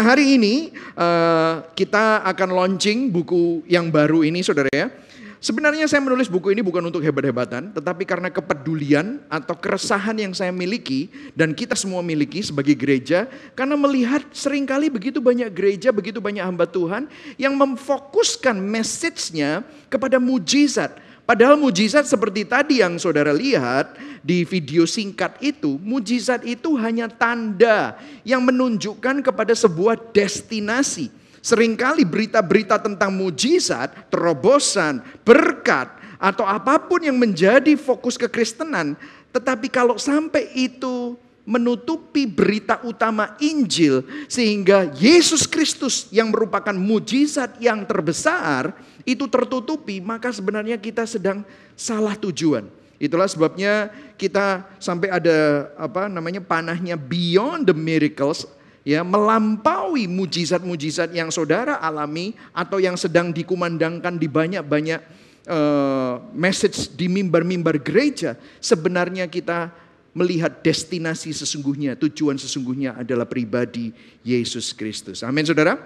Nah hari ini uh, kita akan launching buku yang baru ini saudara ya. Sebenarnya saya menulis buku ini bukan untuk hebat-hebatan, tetapi karena kepedulian atau keresahan yang saya miliki dan kita semua miliki sebagai gereja, karena melihat sering kali begitu banyak gereja, begitu banyak hamba Tuhan yang memfokuskan message-nya kepada mujizat. Padahal mujizat seperti tadi yang saudara lihat di video singkat itu, mujizat itu hanya tanda yang menunjukkan kepada sebuah destinasi Seringkali berita-berita tentang mujizat, terobosan, berkat, atau apa pun yang menjadi fokus kekristenan. Tetapi kalau sampai itu menutupi berita utama Injil sehingga Yesus Kristus yang merupakan mujizat yang terbesar itu tertutupi, maka sebenarnya kita sedang salah tujuan. Itulah sebabnya kita sampai ada apa namanya panahnya beyond the miracles ya melampaui mujizat-mujizat yang saudara alami atau yang sedang dikumandangkan di banyak-banyak uh, message di mimbar-mimbar gereja, sebenarnya kita melihat destinasi sesungguhnya, tujuan sesungguhnya adalah pribadi Yesus Kristus. Amin Saudara.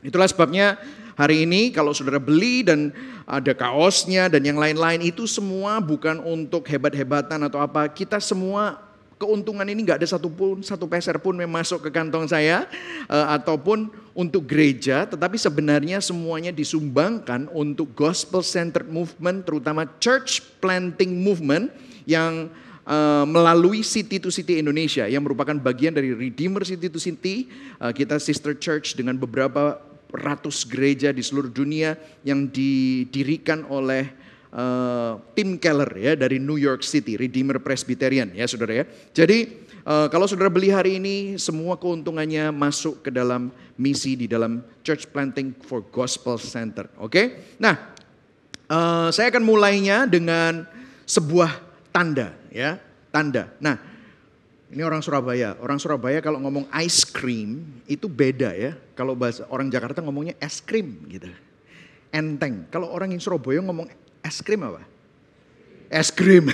Itulah sebabnya hari ini kalau saudara beli dan ada kaosnya dan yang lain-lain itu semua bukan untuk hebat-hebatan atau apa. Kita semua keuntungan ini nggak ada satu pun satu peser pun yang masuk ke kantong saya uh, ataupun untuk gereja, tetapi sebenarnya semuanya disumbangkan untuk gospel centered movement, terutama church planting movement yang uh, melalui City to City Indonesia yang merupakan bagian dari Redeemer City to City. Uh, kita sister church dengan beberapa ratus gereja di seluruh dunia yang didirikan oleh uh, Tim Keller ya dari New York City, Redeemer Presbyterian ya saudara ya. Jadi uh, kalau saudara beli hari ini semua keuntungannya masuk ke dalam misi di dalam Church Planting for Gospel Center. Oke, okay? nah uh, saya akan mulainya dengan sebuah tanda ya tanda. Nah ini orang Surabaya. Orang Surabaya kalau ngomong ice cream itu beda ya. Kalau bahasa orang Jakarta ngomongnya es krim gitu. Enteng. Kalau orang yang Surabaya ngomong Es krim apa? Es krim.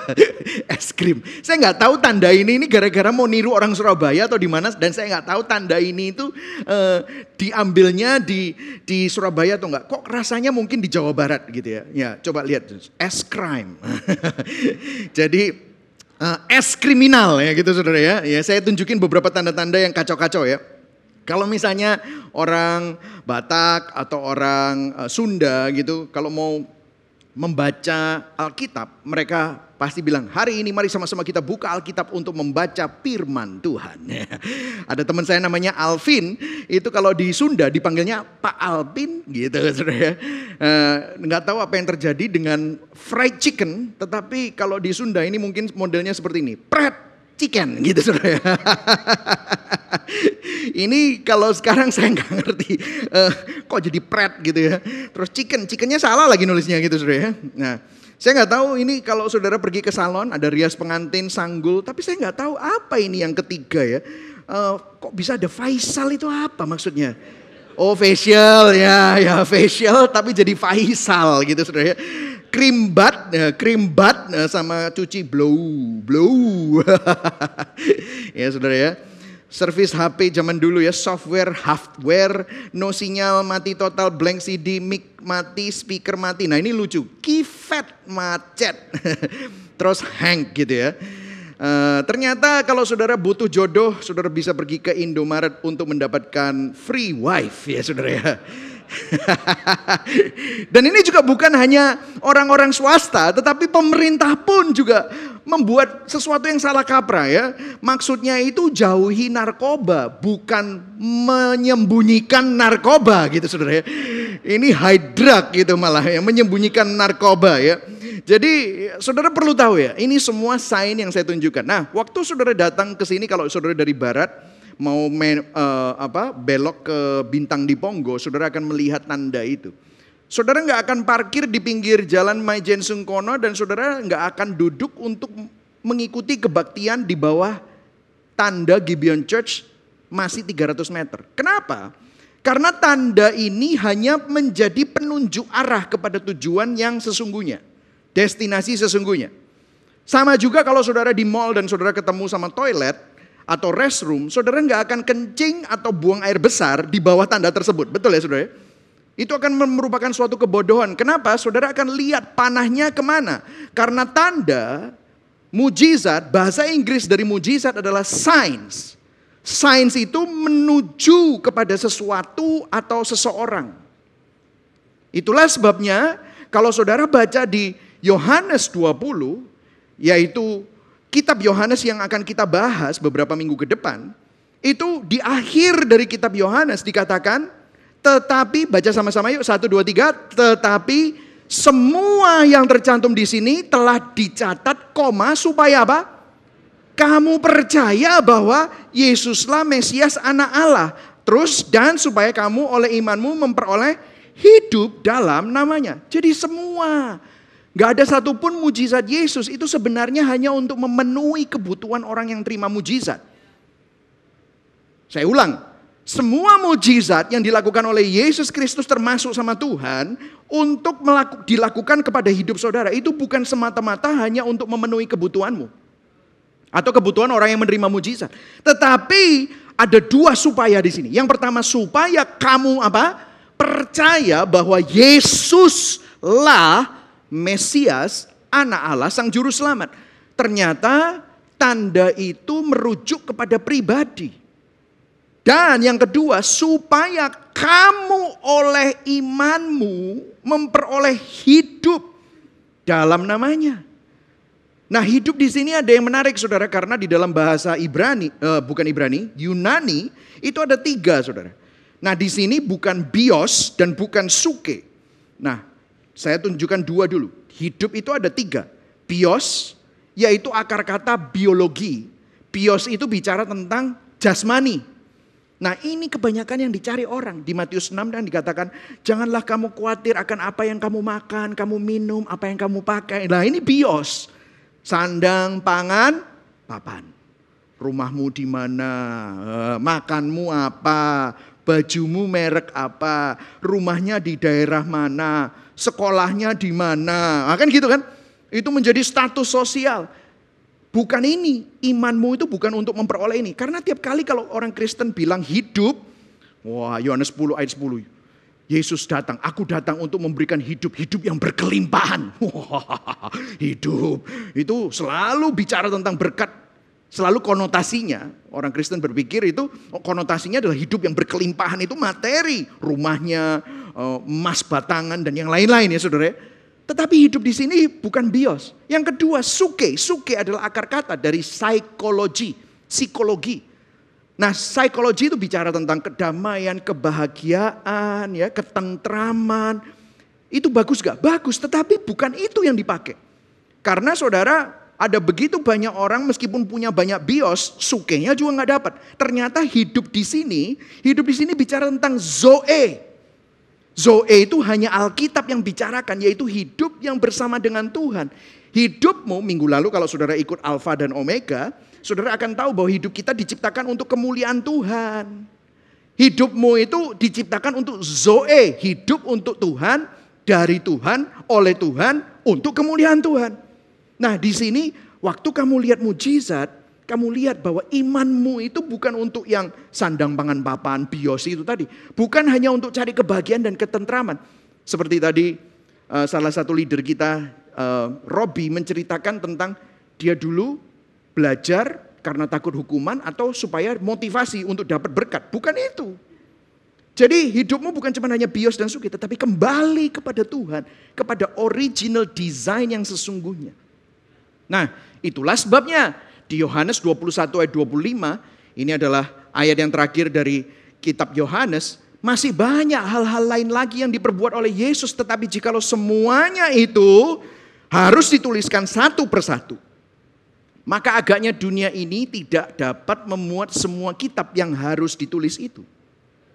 es krim. Saya nggak tahu tanda ini ini gara-gara mau niru orang Surabaya atau di mana dan saya nggak tahu tanda ini itu uh, diambilnya di di Surabaya atau enggak. Kok rasanya mungkin di Jawa Barat gitu ya. Ya, coba lihat es krim. Jadi uh, es kriminal ya gitu Saudara ya. Ya, saya tunjukin beberapa tanda-tanda yang kacau-kacau ya. Kalau misalnya orang Batak atau orang uh, Sunda gitu, kalau mau membaca Alkitab, mereka pasti bilang, hari ini mari sama-sama kita buka Alkitab untuk membaca firman Tuhan. Ada teman saya namanya Alvin, itu kalau di Sunda dipanggilnya Pak Alvin gitu. ya. nggak tahu apa yang terjadi dengan fried chicken, tetapi kalau di Sunda ini mungkin modelnya seperti ini, pret chicken gitu saudara. Ini kalau sekarang saya nggak ngerti uh, kok jadi pret gitu ya. Terus chicken, chickennya salah lagi nulisnya gitu saudara ya. Nah, saya nggak tahu ini kalau saudara pergi ke salon ada rias pengantin, sanggul, tapi saya nggak tahu apa ini yang ketiga ya. Uh, kok bisa ada Faisal itu apa maksudnya? Oh facial ya, ya facial tapi jadi Faisal gitu saudara ya. Krim bat, ya, krim bat sama cuci blow, blow. ya saudara ya. Service HP zaman dulu ya, software, hardware, no sinyal, mati total, blank CD, mic mati, speaker mati. Nah ini lucu, keypad macet, terus hang gitu ya. Uh, ternyata kalau saudara butuh jodoh, saudara bisa pergi ke Indomaret untuk mendapatkan free wife ya saudara ya. Dan ini juga bukan hanya orang-orang swasta, tetapi pemerintah pun juga membuat sesuatu yang salah kaprah ya. Maksudnya itu jauhi narkoba, bukan menyembunyikan narkoba gitu saudara ya. Ini high gitu malah ya, menyembunyikan narkoba ya. Jadi saudara perlu tahu ya, ini semua sign yang saya tunjukkan. Nah, waktu saudara datang ke sini kalau saudara dari barat, mau uh, apa belok ke bintang di Ponggo, saudara akan melihat tanda itu. Saudara nggak akan parkir di pinggir jalan Maijen Sungkono dan saudara nggak akan duduk untuk mengikuti kebaktian di bawah tanda Gibeon Church masih 300 meter. Kenapa? Karena tanda ini hanya menjadi penunjuk arah kepada tujuan yang sesungguhnya. Destinasi sesungguhnya. Sama juga kalau saudara di mall dan saudara ketemu sama toilet, atau restroom, saudara nggak akan kencing atau buang air besar di bawah tanda tersebut. Betul ya saudara? Itu akan merupakan suatu kebodohan. Kenapa? Saudara akan lihat panahnya ke mana. Karena tanda, mujizat, bahasa Inggris dari mujizat adalah signs. Signs itu menuju kepada sesuatu atau seseorang. Itulah sebabnya kalau saudara baca di Yohanes 20, yaitu kitab Yohanes yang akan kita bahas beberapa minggu ke depan, itu di akhir dari kitab Yohanes dikatakan, tetapi baca sama-sama yuk satu dua tiga, tetapi semua yang tercantum di sini telah dicatat koma supaya apa? Kamu percaya bahwa Yesuslah Mesias anak Allah. Terus dan supaya kamu oleh imanmu memperoleh hidup dalam namanya. Jadi semua Gak ada satupun mujizat Yesus itu sebenarnya hanya untuk memenuhi kebutuhan orang yang terima mujizat. Saya ulang, semua mujizat yang dilakukan oleh Yesus Kristus termasuk sama Tuhan untuk melaku, dilakukan kepada hidup saudara itu bukan semata-mata hanya untuk memenuhi kebutuhanmu atau kebutuhan orang yang menerima mujizat. Tetapi ada dua supaya di sini. Yang pertama supaya kamu apa? Percaya bahwa Yesuslah Mesias, anak Allah, sang juru selamat. Ternyata tanda itu merujuk kepada pribadi. Dan yang kedua, supaya kamu oleh imanmu memperoleh hidup dalam namanya. Nah, hidup di sini ada yang menarik, saudara, karena di dalam bahasa Ibrani, uh, bukan Ibrani, Yunani itu ada tiga, saudara. Nah, di sini bukan bios dan bukan suke. Nah, saya tunjukkan dua dulu. Hidup itu ada tiga. Bios, yaitu akar kata biologi. Bios itu bicara tentang jasmani. Nah ini kebanyakan yang dicari orang. Di Matius 6 dan dikatakan, janganlah kamu khawatir akan apa yang kamu makan, kamu minum, apa yang kamu pakai. Nah ini bios. Sandang, pangan, papan. Rumahmu di mana, eh, makanmu apa, bajumu merek apa, rumahnya di daerah mana, sekolahnya di mana. Nah, kan gitu kan? Itu menjadi status sosial. Bukan ini, imanmu itu bukan untuk memperoleh ini. Karena tiap kali kalau orang Kristen bilang hidup, wah Yohanes 10 ayat 10. Yesus datang, aku datang untuk memberikan hidup, hidup yang berkelimpahan. Hidup. Itu selalu bicara tentang berkat selalu konotasinya orang Kristen berpikir itu konotasinya adalah hidup yang berkelimpahan itu materi rumahnya Eh, emas batangan dan yang lain-lain ya saudara. Tetapi hidup di sini bukan bios. Yang kedua suke. Suke adalah akar kata dari psikologi. Psikologi. Nah psikologi itu bicara tentang kedamaian, kebahagiaan, ya, ketentraman. Itu bagus gak? Bagus, tetapi bukan itu yang dipakai. Karena saudara ada begitu banyak orang meskipun punya banyak bios, sukenya juga nggak dapat. Ternyata hidup di sini, hidup di sini bicara tentang zoe, Zoe itu hanya Alkitab yang bicarakan, yaitu hidup yang bersama dengan Tuhan. Hidupmu, minggu lalu kalau saudara ikut Alfa dan Omega, saudara akan tahu bahwa hidup kita diciptakan untuk kemuliaan Tuhan. Hidupmu itu diciptakan untuk Zoe, hidup untuk Tuhan, dari Tuhan, oleh Tuhan, untuk kemuliaan Tuhan. Nah di sini waktu kamu lihat mujizat, kamu lihat bahwa imanmu itu bukan untuk yang sandang pangan papan, bios itu tadi. Bukan hanya untuk cari kebahagiaan dan ketentraman. Seperti tadi uh, salah satu leader kita, uh, Robi menceritakan tentang dia dulu belajar karena takut hukuman atau supaya motivasi untuk dapat berkat. Bukan itu. Jadi hidupmu bukan cuma hanya bios dan suki, tetapi kembali kepada Tuhan, kepada original design yang sesungguhnya. Nah, itulah sebabnya di Yohanes 21 ayat 25, ini adalah ayat yang terakhir dari kitab Yohanes, masih banyak hal-hal lain lagi yang diperbuat oleh Yesus, tetapi jikalau semuanya itu harus dituliskan satu persatu, maka agaknya dunia ini tidak dapat memuat semua kitab yang harus ditulis itu.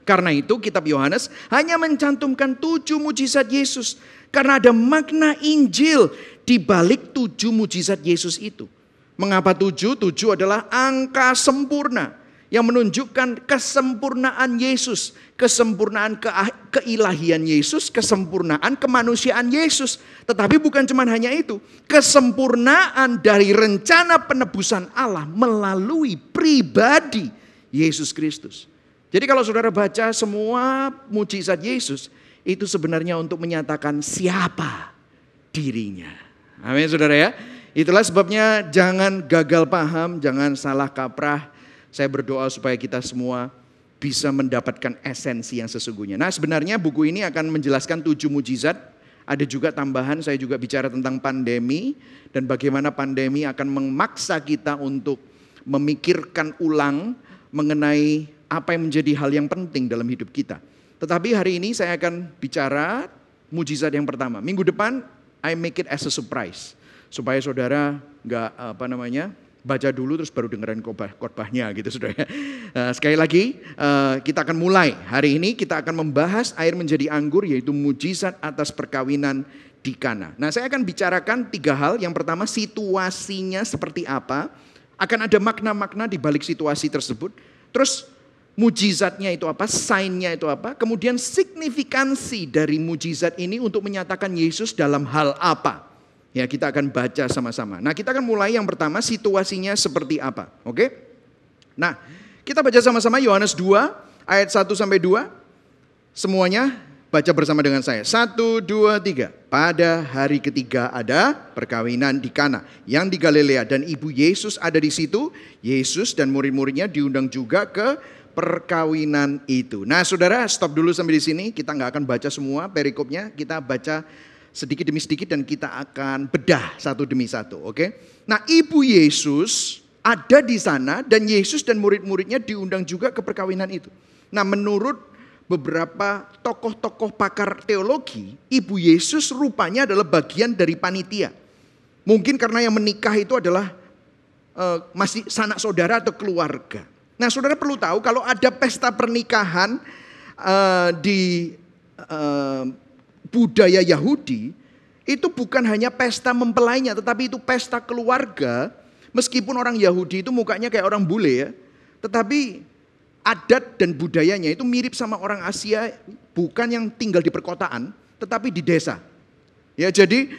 Karena itu kitab Yohanes hanya mencantumkan tujuh mujizat Yesus. Karena ada makna Injil di balik tujuh mujizat Yesus itu. Mengapa tujuh? Tujuh adalah angka sempurna yang menunjukkan kesempurnaan Yesus, kesempurnaan ke keilahian Yesus, kesempurnaan kemanusiaan Yesus. Tetapi bukan cuma hanya itu, kesempurnaan dari rencana penebusan Allah melalui pribadi Yesus Kristus. Jadi kalau saudara baca semua mujizat Yesus, itu sebenarnya untuk menyatakan siapa dirinya. Amin saudara ya. Itulah sebabnya jangan gagal paham, jangan salah kaprah, saya berdoa supaya kita semua bisa mendapatkan esensi yang sesungguhnya. Nah sebenarnya buku ini akan menjelaskan tujuh mujizat. Ada juga tambahan, saya juga bicara tentang pandemi dan bagaimana pandemi akan memaksa kita untuk memikirkan ulang mengenai apa yang menjadi hal yang penting dalam hidup kita. Tetapi hari ini saya akan bicara mujizat yang pertama. Minggu depan I make it as a surprise supaya saudara nggak apa namanya baca dulu terus baru dengerin khotbah, khotbahnya gitu sudah ya. Uh, sekali lagi uh, kita akan mulai hari ini kita akan membahas air menjadi anggur yaitu mujizat atas perkawinan di Kana. Nah saya akan bicarakan tiga hal. Yang pertama situasinya seperti apa. Akan ada makna-makna di balik situasi tersebut. Terus mujizatnya itu apa, signnya itu apa. Kemudian signifikansi dari mujizat ini untuk menyatakan Yesus dalam hal apa. Ya, kita akan baca sama-sama. Nah, kita akan mulai yang pertama situasinya seperti apa, oke? Nah, kita baca sama-sama Yohanes 2 ayat 1 sampai 2. Semuanya baca bersama dengan saya. 1 2 3. Pada hari ketiga ada perkawinan di Kana yang di Galilea dan ibu Yesus ada di situ. Yesus dan murid-muridnya diundang juga ke perkawinan itu. Nah, Saudara, stop dulu sampai di sini. Kita nggak akan baca semua perikopnya, kita baca sedikit demi sedikit dan kita akan bedah satu demi satu, oke? Okay? Nah, ibu Yesus ada di sana dan Yesus dan murid-muridnya diundang juga ke perkawinan itu. Nah, menurut beberapa tokoh-tokoh pakar teologi, ibu Yesus rupanya adalah bagian dari panitia. Mungkin karena yang menikah itu adalah uh, masih sanak saudara atau keluarga. Nah, saudara perlu tahu kalau ada pesta pernikahan uh, di uh, budaya Yahudi itu bukan hanya pesta mempelainya tetapi itu pesta keluarga. Meskipun orang Yahudi itu mukanya kayak orang bule ya tetapi adat dan budayanya itu mirip sama orang Asia bukan yang tinggal di perkotaan tetapi di desa. Ya jadi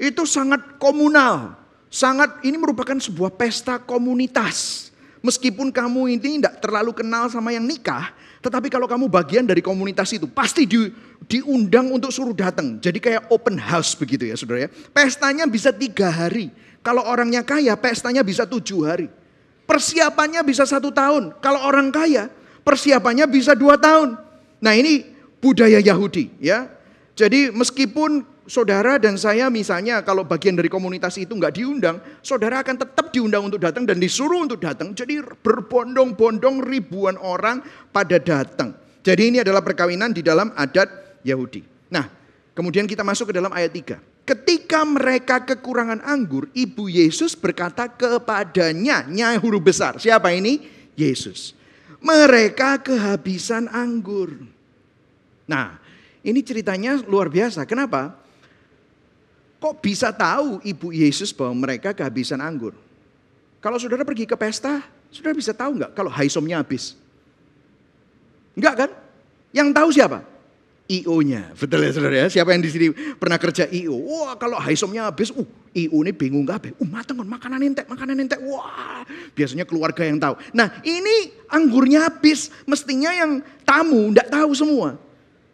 itu sangat komunal sangat ini merupakan sebuah pesta komunitas meskipun kamu ini tidak terlalu kenal sama yang nikah tetapi kalau kamu bagian dari komunitas itu, pasti di, diundang untuk suruh datang. Jadi kayak open house begitu ya saudara ya. Pestanya bisa tiga hari. Kalau orangnya kaya, pestanya bisa tujuh hari. Persiapannya bisa satu tahun. Kalau orang kaya, persiapannya bisa dua tahun. Nah ini budaya Yahudi ya. Jadi meskipun saudara dan saya misalnya kalau bagian dari komunitas itu nggak diundang, saudara akan tetap diundang untuk datang dan disuruh untuk datang. Jadi berbondong-bondong ribuan orang pada datang. Jadi ini adalah perkawinan di dalam adat Yahudi. Nah, kemudian kita masuk ke dalam ayat 3. Ketika mereka kekurangan anggur, ibu Yesus berkata kepadanya, nyai huruf besar. Siapa ini? Yesus. Mereka kehabisan anggur. Nah, ini ceritanya luar biasa. Kenapa? Kok bisa tahu ibu Yesus bahwa mereka kehabisan anggur? Kalau saudara pergi ke pesta, saudara bisa tahu nggak kalau haisomnya habis? Enggak kan? Yang tahu siapa? IO-nya. Betul ya saudara ya? Siapa yang di sini pernah kerja IO? Wah kalau haisomnya habis, uh IO ini bingung gak? Uh mateng makanan entek, makanan entek. Wah biasanya keluarga yang tahu. Nah ini anggurnya habis. Mestinya yang tamu enggak tahu semua.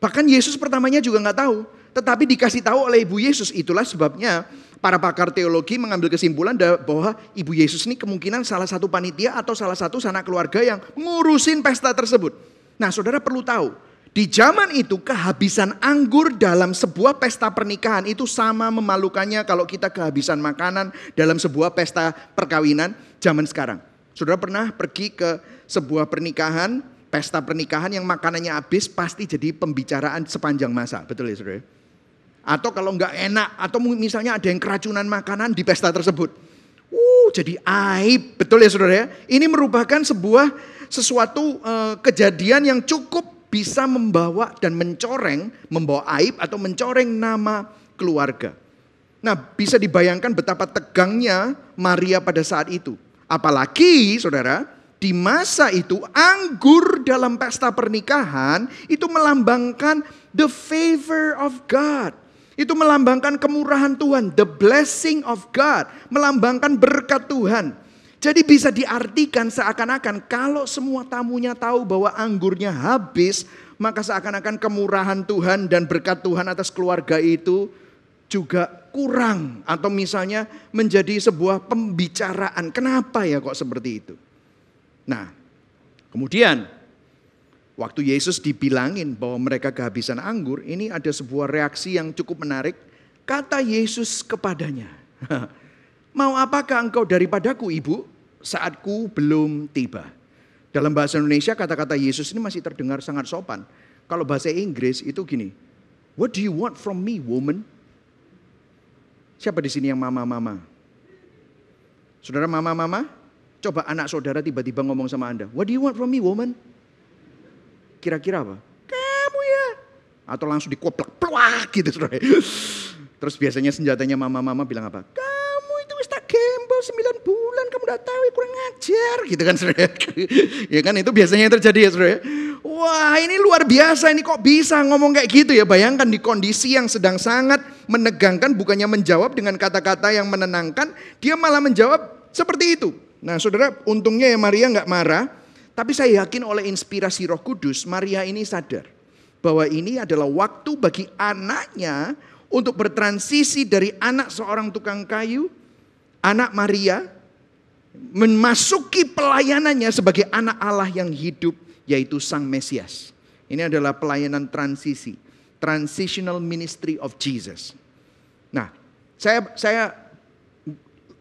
Bahkan Yesus pertamanya juga nggak tahu. Tetapi dikasih tahu oleh Ibu Yesus. Itulah sebabnya para pakar teologi mengambil kesimpulan bahwa Ibu Yesus ini kemungkinan salah satu panitia atau salah satu sanak keluarga yang ngurusin pesta tersebut. Nah saudara perlu tahu, di zaman itu kehabisan anggur dalam sebuah pesta pernikahan itu sama memalukannya kalau kita kehabisan makanan dalam sebuah pesta perkawinan zaman sekarang. Saudara pernah pergi ke sebuah pernikahan, pesta pernikahan yang makanannya habis pasti jadi pembicaraan sepanjang masa. Betul ya saudara? Atau kalau nggak enak, atau misalnya ada yang keracunan makanan di pesta tersebut. Uh, jadi aib, betul ya saudara ya. Ini merupakan sebuah sesuatu uh, kejadian yang cukup bisa membawa dan mencoreng, membawa aib atau mencoreng nama keluarga. Nah bisa dibayangkan betapa tegangnya Maria pada saat itu. Apalagi saudara, di masa itu anggur dalam pesta pernikahan itu melambangkan the favor of God. Itu melambangkan kemurahan Tuhan, the blessing of God, melambangkan berkat Tuhan. Jadi bisa diartikan seakan-akan kalau semua tamunya tahu bahwa anggurnya habis, maka seakan-akan kemurahan Tuhan dan berkat Tuhan atas keluarga itu juga kurang atau misalnya menjadi sebuah pembicaraan. Kenapa ya kok seperti itu? Nah, kemudian waktu Yesus dibilangin bahwa mereka kehabisan anggur, ini ada sebuah reaksi yang cukup menarik. Kata Yesus kepadanya, Mau apakah engkau daripadaku ibu? Saatku belum tiba. Dalam bahasa Indonesia kata-kata Yesus ini masih terdengar sangat sopan. Kalau bahasa Inggris itu gini, What do you want from me woman? Siapa di sini yang mama-mama? Saudara mama-mama? Coba anak saudara tiba-tiba ngomong sama Anda, What do you want from me woman? Kira-kira apa? Kamu ya. Atau langsung dikoplak, pluak gitu saudara. Terus biasanya senjatanya mama-mama bilang apa? Kamu itu wis tak gembel 9 bulan kamu udah tahu ya kurang ngajar gitu kan saudara. ya kan itu biasanya yang terjadi ya saudara. Wah ini luar biasa ini kok bisa ngomong kayak gitu ya. Bayangkan di kondisi yang sedang sangat menegangkan bukannya menjawab dengan kata-kata yang menenangkan. Dia malah menjawab seperti itu. Nah saudara untungnya ya Maria nggak marah. Tapi saya yakin oleh inspirasi roh kudus Maria ini sadar. Bahwa ini adalah waktu bagi anaknya untuk bertransisi dari anak seorang tukang kayu, anak Maria, memasuki pelayanannya sebagai anak Allah yang hidup, yaitu Sang Mesias. Ini adalah pelayanan transisi, transitional ministry of Jesus. Nah, saya saya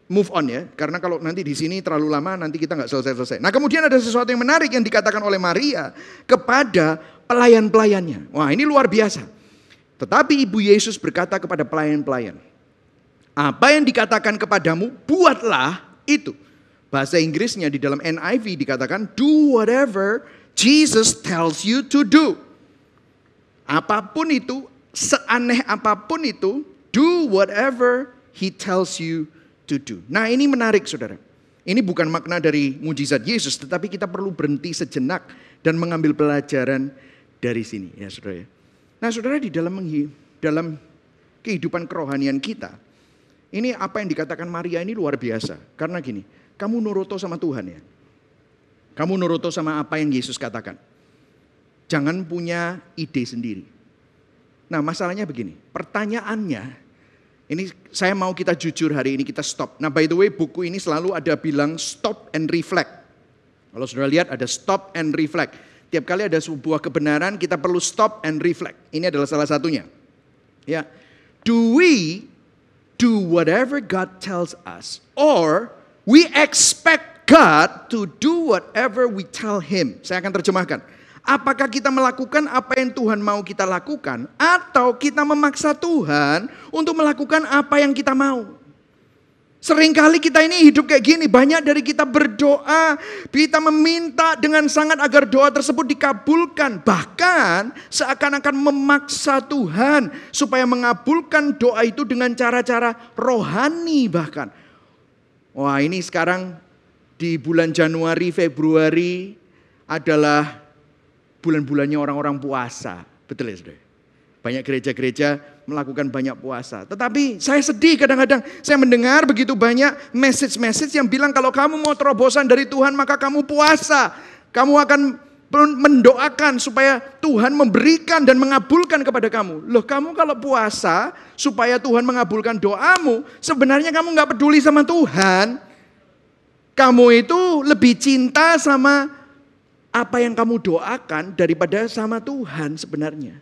move on ya, karena kalau nanti di sini terlalu lama nanti kita nggak selesai-selesai. Nah kemudian ada sesuatu yang menarik yang dikatakan oleh Maria kepada pelayan-pelayannya. Wah ini luar biasa. Tetapi ibu Yesus berkata kepada pelayan-pelayan, apa yang dikatakan kepadamu, buatlah itu. Bahasa Inggrisnya di dalam NIV dikatakan, do whatever Jesus tells you to do. Apa pun itu, seaneh apa pun itu, do whatever he tells you to do. Nah ini menarik saudara. Ini bukan makna dari mujizat Yesus, tetapi kita perlu berhenti sejenak dan mengambil pelajaran dari sini ya saudara ya. Nah saudara di dalam dalam kehidupan kerohanian kita, ini apa yang dikatakan Maria ini luar biasa. Karena gini, kamu nuruto sama Tuhan ya. Kamu nuruto sama apa yang Yesus katakan. Jangan punya ide sendiri. Nah masalahnya begini, pertanyaannya, ini saya mau kita jujur hari ini kita stop. Nah by the way buku ini selalu ada bilang stop and reflect. Kalau sudah lihat ada stop and reflect. Tiap kali ada sebuah kebenaran kita perlu stop and reflect. Ini adalah salah satunya. Ya. Do we do whatever God tells us or we expect God to do whatever we tell him. Saya akan terjemahkan. Apakah kita melakukan apa yang Tuhan mau kita lakukan atau kita memaksa Tuhan untuk melakukan apa yang kita mau? Seringkali kita ini hidup kayak gini, banyak dari kita berdoa, kita meminta dengan sangat agar doa tersebut dikabulkan. Bahkan seakan-akan memaksa Tuhan supaya mengabulkan doa itu dengan cara-cara rohani bahkan. Wah ini sekarang di bulan Januari, Februari adalah bulan-bulannya orang-orang puasa. Betul ya saudara? Banyak gereja-gereja melakukan banyak puasa. Tetapi saya sedih kadang-kadang saya mendengar begitu banyak message-message yang bilang kalau kamu mau terobosan dari Tuhan maka kamu puasa. Kamu akan mendoakan supaya Tuhan memberikan dan mengabulkan kepada kamu. Loh kamu kalau puasa supaya Tuhan mengabulkan doamu, sebenarnya kamu nggak peduli sama Tuhan. Kamu itu lebih cinta sama apa yang kamu doakan daripada sama Tuhan sebenarnya.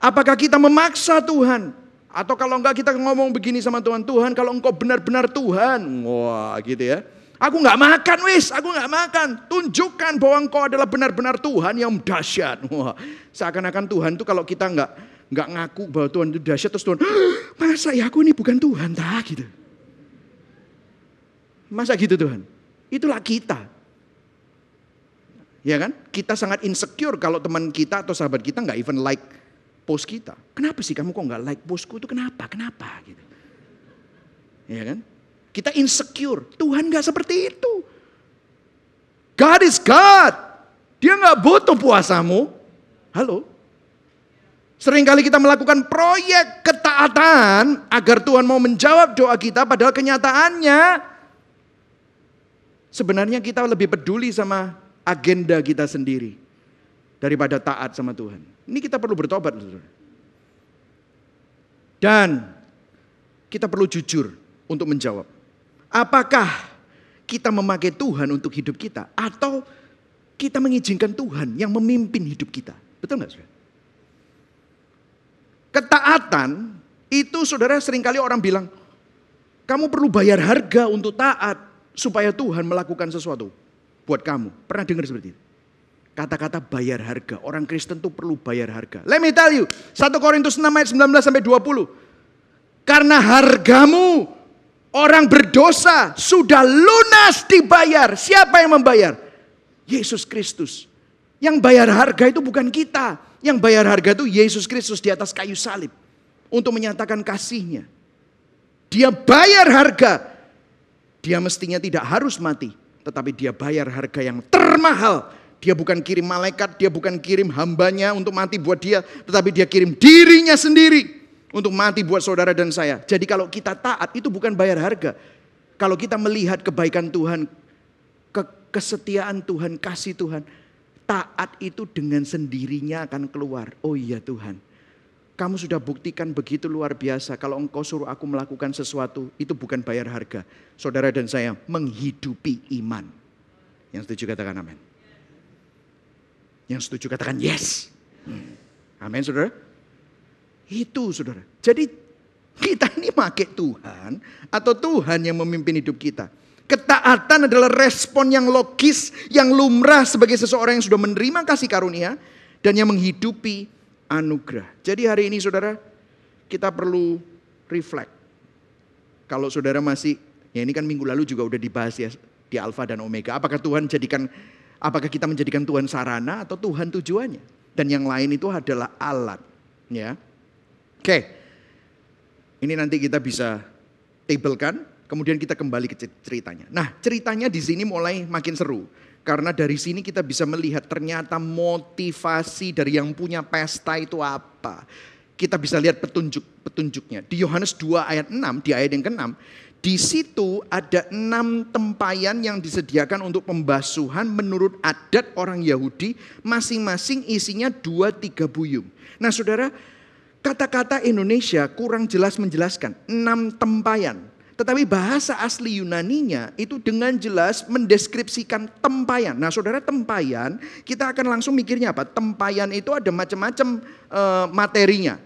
Apakah kita memaksa Tuhan? Atau kalau enggak kita ngomong begini sama Tuhan, Tuhan kalau engkau benar-benar Tuhan, wah gitu ya. Aku nggak makan wis, aku nggak makan. Tunjukkan bahwa engkau adalah benar-benar Tuhan yang dahsyat. Wah, seakan-akan Tuhan itu kalau kita nggak nggak ngaku bahwa Tuhan itu dahsyat terus Tuhan, masa ya aku ini bukan Tuhan tak gitu. Masa gitu Tuhan? Itulah kita. Ya kan? Kita sangat insecure kalau teman kita atau sahabat kita nggak even like post kita. Kenapa sih kamu kok nggak like postku itu kenapa? Kenapa gitu? Ya kan? Kita insecure. Tuhan nggak seperti itu. God is God. Dia nggak butuh puasamu. Halo? Seringkali kita melakukan proyek ketaatan agar Tuhan mau menjawab doa kita padahal kenyataannya sebenarnya kita lebih peduli sama agenda kita sendiri daripada taat sama Tuhan. Ini kita perlu bertobat. Dan kita perlu jujur untuk menjawab. Apakah kita memakai Tuhan untuk hidup kita atau kita mengizinkan Tuhan yang memimpin hidup kita? Betul nggak saudara? Ketaatan itu saudara sering kali orang bilang, kamu perlu bayar harga untuk taat supaya Tuhan melakukan sesuatu buat kamu. Pernah dengar seperti itu? Kata-kata bayar harga. Orang Kristen tuh perlu bayar harga. Let me tell you. 1 Korintus 6 ayat 19 sampai 20. Karena hargamu orang berdosa sudah lunas dibayar. Siapa yang membayar? Yesus Kristus. Yang bayar harga itu bukan kita. Yang bayar harga itu Yesus Kristus di atas kayu salib. Untuk menyatakan kasihnya. Dia bayar harga. Dia mestinya tidak harus mati. Tetapi dia bayar harga yang termahal. Dia bukan kirim malaikat, dia bukan kirim hambanya untuk mati buat dia. Tetapi dia kirim dirinya sendiri untuk mati buat saudara dan saya. Jadi kalau kita taat itu bukan bayar harga. Kalau kita melihat kebaikan Tuhan, ke kesetiaan Tuhan, kasih Tuhan, taat itu dengan sendirinya akan keluar. Oh iya Tuhan, kamu sudah buktikan begitu luar biasa. Kalau engkau suruh aku melakukan sesuatu, itu bukan bayar harga. Saudara dan saya menghidupi iman. Yang setuju katakan amin. Yang setuju katakan yes. Hmm. Amin saudara. Itu saudara. Jadi kita ini pakai Tuhan atau Tuhan yang memimpin hidup kita. Ketaatan adalah respon yang logis, yang lumrah sebagai seseorang yang sudah menerima kasih karunia dan yang menghidupi anugerah. Jadi hari ini saudara, kita perlu reflect. Kalau saudara masih, ya ini kan minggu lalu juga udah dibahas ya di Alfa dan Omega. Apakah Tuhan jadikan, apakah kita menjadikan Tuhan sarana atau Tuhan tujuannya? Dan yang lain itu adalah alat. Ya, Oke, ini nanti kita bisa tablekan Kemudian kita kembali ke ceritanya. Nah, ceritanya di sini mulai makin seru. Karena dari sini kita bisa melihat ternyata motivasi dari yang punya pesta itu apa. Kita bisa lihat petunjuk-petunjuknya. Di Yohanes 2 ayat 6, di ayat yang ke-6, di situ ada enam tempayan yang disediakan untuk pembasuhan menurut adat orang Yahudi. Masing-masing isinya dua tiga buyung. Nah saudara, kata-kata Indonesia kurang jelas menjelaskan. Enam tempayan. Tetapi bahasa asli Yunaninya itu dengan jelas mendeskripsikan tempayan. Nah saudara tempayan kita akan langsung mikirnya apa? Tempayan itu ada macam-macam e, materinya.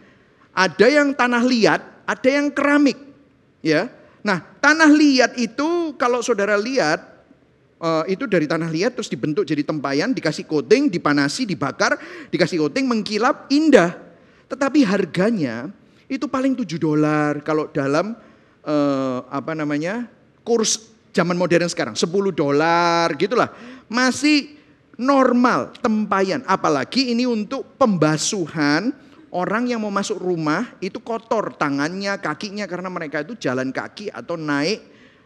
Ada yang tanah liat, ada yang keramik. ya. Nah tanah liat itu kalau saudara lihat e, itu dari tanah liat terus dibentuk jadi tempayan, dikasih coating, dipanasi, dibakar, dikasih coating, mengkilap, indah. Tetapi harganya itu paling 7 dolar kalau dalam eh, apa namanya kurs zaman modern sekarang 10 dolar gitulah masih normal tempayan apalagi ini untuk pembasuhan orang yang mau masuk rumah itu kotor tangannya kakinya karena mereka itu jalan kaki atau naik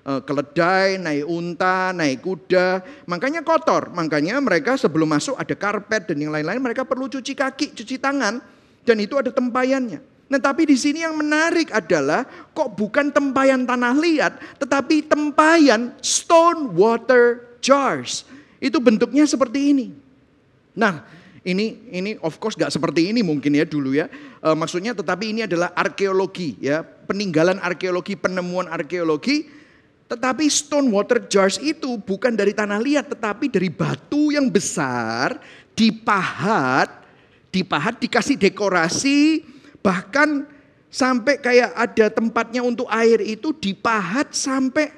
eh, keledai, naik unta, naik kuda, makanya kotor. Makanya mereka sebelum masuk ada karpet dan yang lain-lain, mereka perlu cuci kaki, cuci tangan, dan itu ada tempayannya. Nah tapi di sini yang menarik adalah kok bukan tempayan tanah liat, tetapi tempayan stone water jars. Itu bentuknya seperti ini. Nah ini ini of course gak seperti ini mungkin ya dulu ya. E, maksudnya tetapi ini adalah arkeologi ya, peninggalan arkeologi, penemuan arkeologi. Tetapi stone water jars itu bukan dari tanah liat, tetapi dari batu yang besar, dipahat, dipahat, dikasih dekorasi, Bahkan sampai kayak ada tempatnya untuk air itu dipahat sampai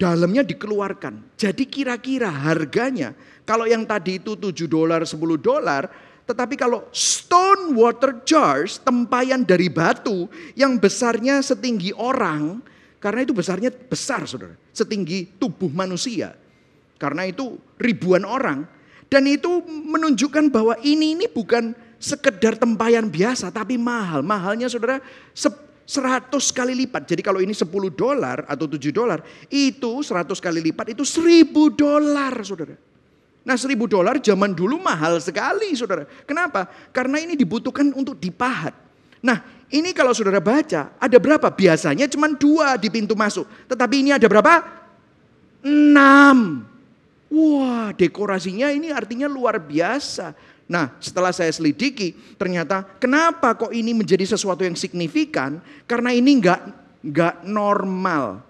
dalamnya dikeluarkan. Jadi kira-kira harganya kalau yang tadi itu 7 dolar 10 dolar tetapi kalau stone water jars, tempayan dari batu yang besarnya setinggi orang, karena itu besarnya besar saudara, setinggi tubuh manusia. Karena itu ribuan orang. Dan itu menunjukkan bahwa ini ini bukan sekedar tempayan biasa tapi mahal. Mahalnya saudara 100 kali lipat. Jadi kalau ini 10 dolar atau 7 dolar, itu 100 kali lipat itu 1000 dolar saudara. Nah seribu dolar zaman dulu mahal sekali saudara. Kenapa? Karena ini dibutuhkan untuk dipahat. Nah ini kalau saudara baca ada berapa? Biasanya cuma dua di pintu masuk. Tetapi ini ada berapa? Enam. Wah dekorasinya ini artinya luar biasa. Nah setelah saya selidiki ternyata kenapa kok ini menjadi sesuatu yang signifikan? Karena ini enggak, enggak normal.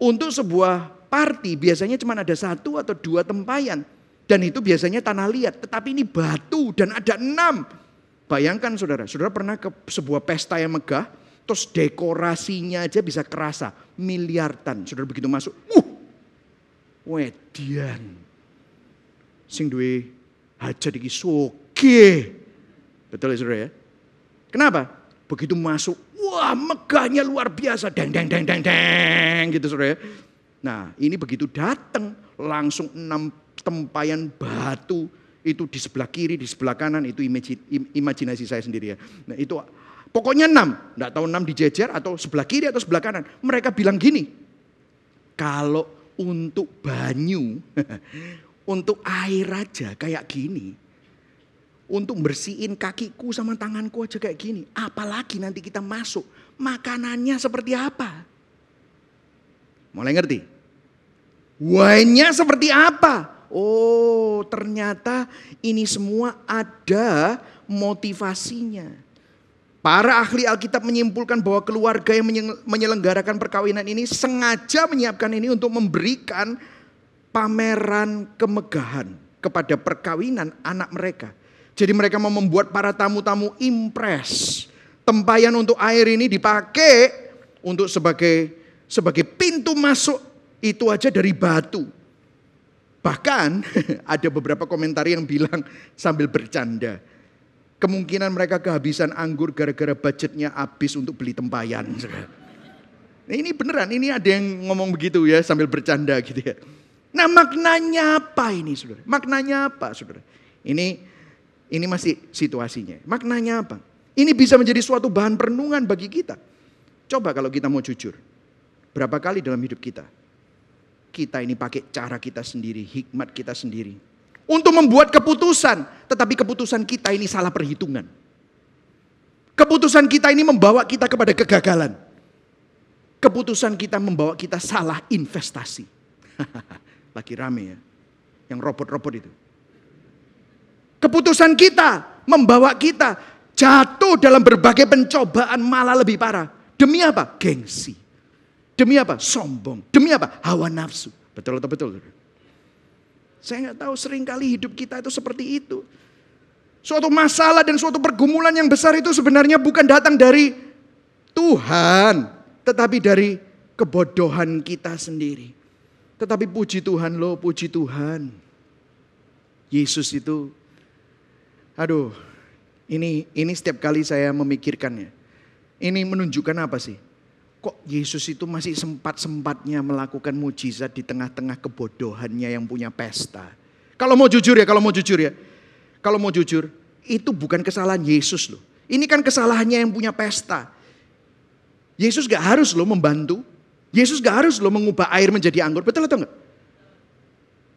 Untuk sebuah party biasanya cuma ada satu atau dua tempayan. Dan itu biasanya tanah liat, tetapi ini batu dan ada enam. Bayangkan saudara, saudara pernah ke sebuah pesta yang megah, terus dekorasinya aja bisa kerasa, miliaran. Saudara begitu masuk, uh, wedian. Sing duwe hajat iki soge. Betul ya saudara ya? Kenapa? Begitu masuk, wah megahnya luar biasa, deng deng deng deng deng gitu saudara ya. Nah ini begitu datang langsung enam tempayan batu itu di sebelah kiri, di sebelah kanan itu imajinasi saya sendiri ya. Nah itu pokoknya enam, enggak tahu enam dijejer atau sebelah kiri atau sebelah kanan. Mereka bilang gini, kalau untuk banyu, untuk air aja kayak gini, untuk bersihin kakiku sama tanganku aja kayak gini. Apalagi nanti kita masuk, makanannya seperti apa? Mulai ngerti? Wine-nya seperti apa? Oh, ternyata ini semua ada motivasinya. Para ahli Alkitab menyimpulkan bahwa keluarga yang menyelenggarakan perkawinan ini sengaja menyiapkan ini untuk memberikan pameran kemegahan kepada perkawinan anak mereka. Jadi mereka mau membuat para tamu-tamu impres. Tempayan untuk air ini dipakai untuk sebagai sebagai pintu masuk itu aja dari batu. Bahkan ada beberapa komentar yang bilang sambil bercanda. Kemungkinan mereka kehabisan anggur gara-gara budgetnya habis untuk beli tempayan. Ini beneran, ini ada yang ngomong begitu ya sambil bercanda gitu ya. Nah maknanya apa ini saudara? Maknanya apa saudara? Ini ini masih situasinya. Maknanya apa? Ini bisa menjadi suatu bahan perenungan bagi kita. Coba kalau kita mau jujur. Berapa kali dalam hidup kita kita ini pakai cara kita sendiri, hikmat kita sendiri. Untuk membuat keputusan, tetapi keputusan kita ini salah perhitungan. Keputusan kita ini membawa kita kepada kegagalan. Keputusan kita membawa kita salah investasi. Lagi rame ya, yang robot-robot itu. Keputusan kita membawa kita jatuh dalam berbagai pencobaan malah lebih parah. Demi apa? Gengsi. Demi apa? Sombong. Demi apa? Hawa nafsu. Betul atau betul? Saya nggak tahu sering kali hidup kita itu seperti itu. Suatu masalah dan suatu pergumulan yang besar itu sebenarnya bukan datang dari Tuhan. Tetapi dari kebodohan kita sendiri. Tetapi puji Tuhan loh, puji Tuhan. Yesus itu, aduh, ini ini setiap kali saya memikirkannya. Ini menunjukkan apa sih? kok Yesus itu masih sempat-sempatnya melakukan mujizat di tengah-tengah kebodohannya yang punya pesta. Kalau mau jujur ya, kalau mau jujur ya. Kalau mau jujur, itu bukan kesalahan Yesus loh. Ini kan kesalahannya yang punya pesta. Yesus gak harus loh membantu. Yesus gak harus loh mengubah air menjadi anggur. Betul atau enggak?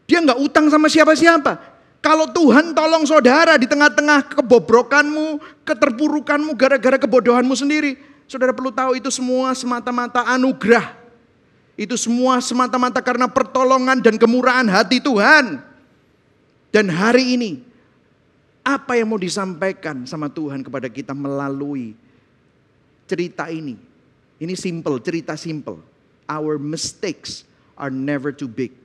Dia gak utang sama siapa-siapa. Kalau Tuhan tolong saudara di tengah-tengah kebobrokanmu, keterpurukanmu gara-gara kebodohanmu sendiri. Saudara perlu tahu itu semua semata-mata anugerah. Itu semua semata-mata karena pertolongan dan kemurahan hati Tuhan. Dan hari ini, apa yang mau disampaikan sama Tuhan kepada kita melalui cerita ini? Ini simple, cerita simple. Our mistakes are never too big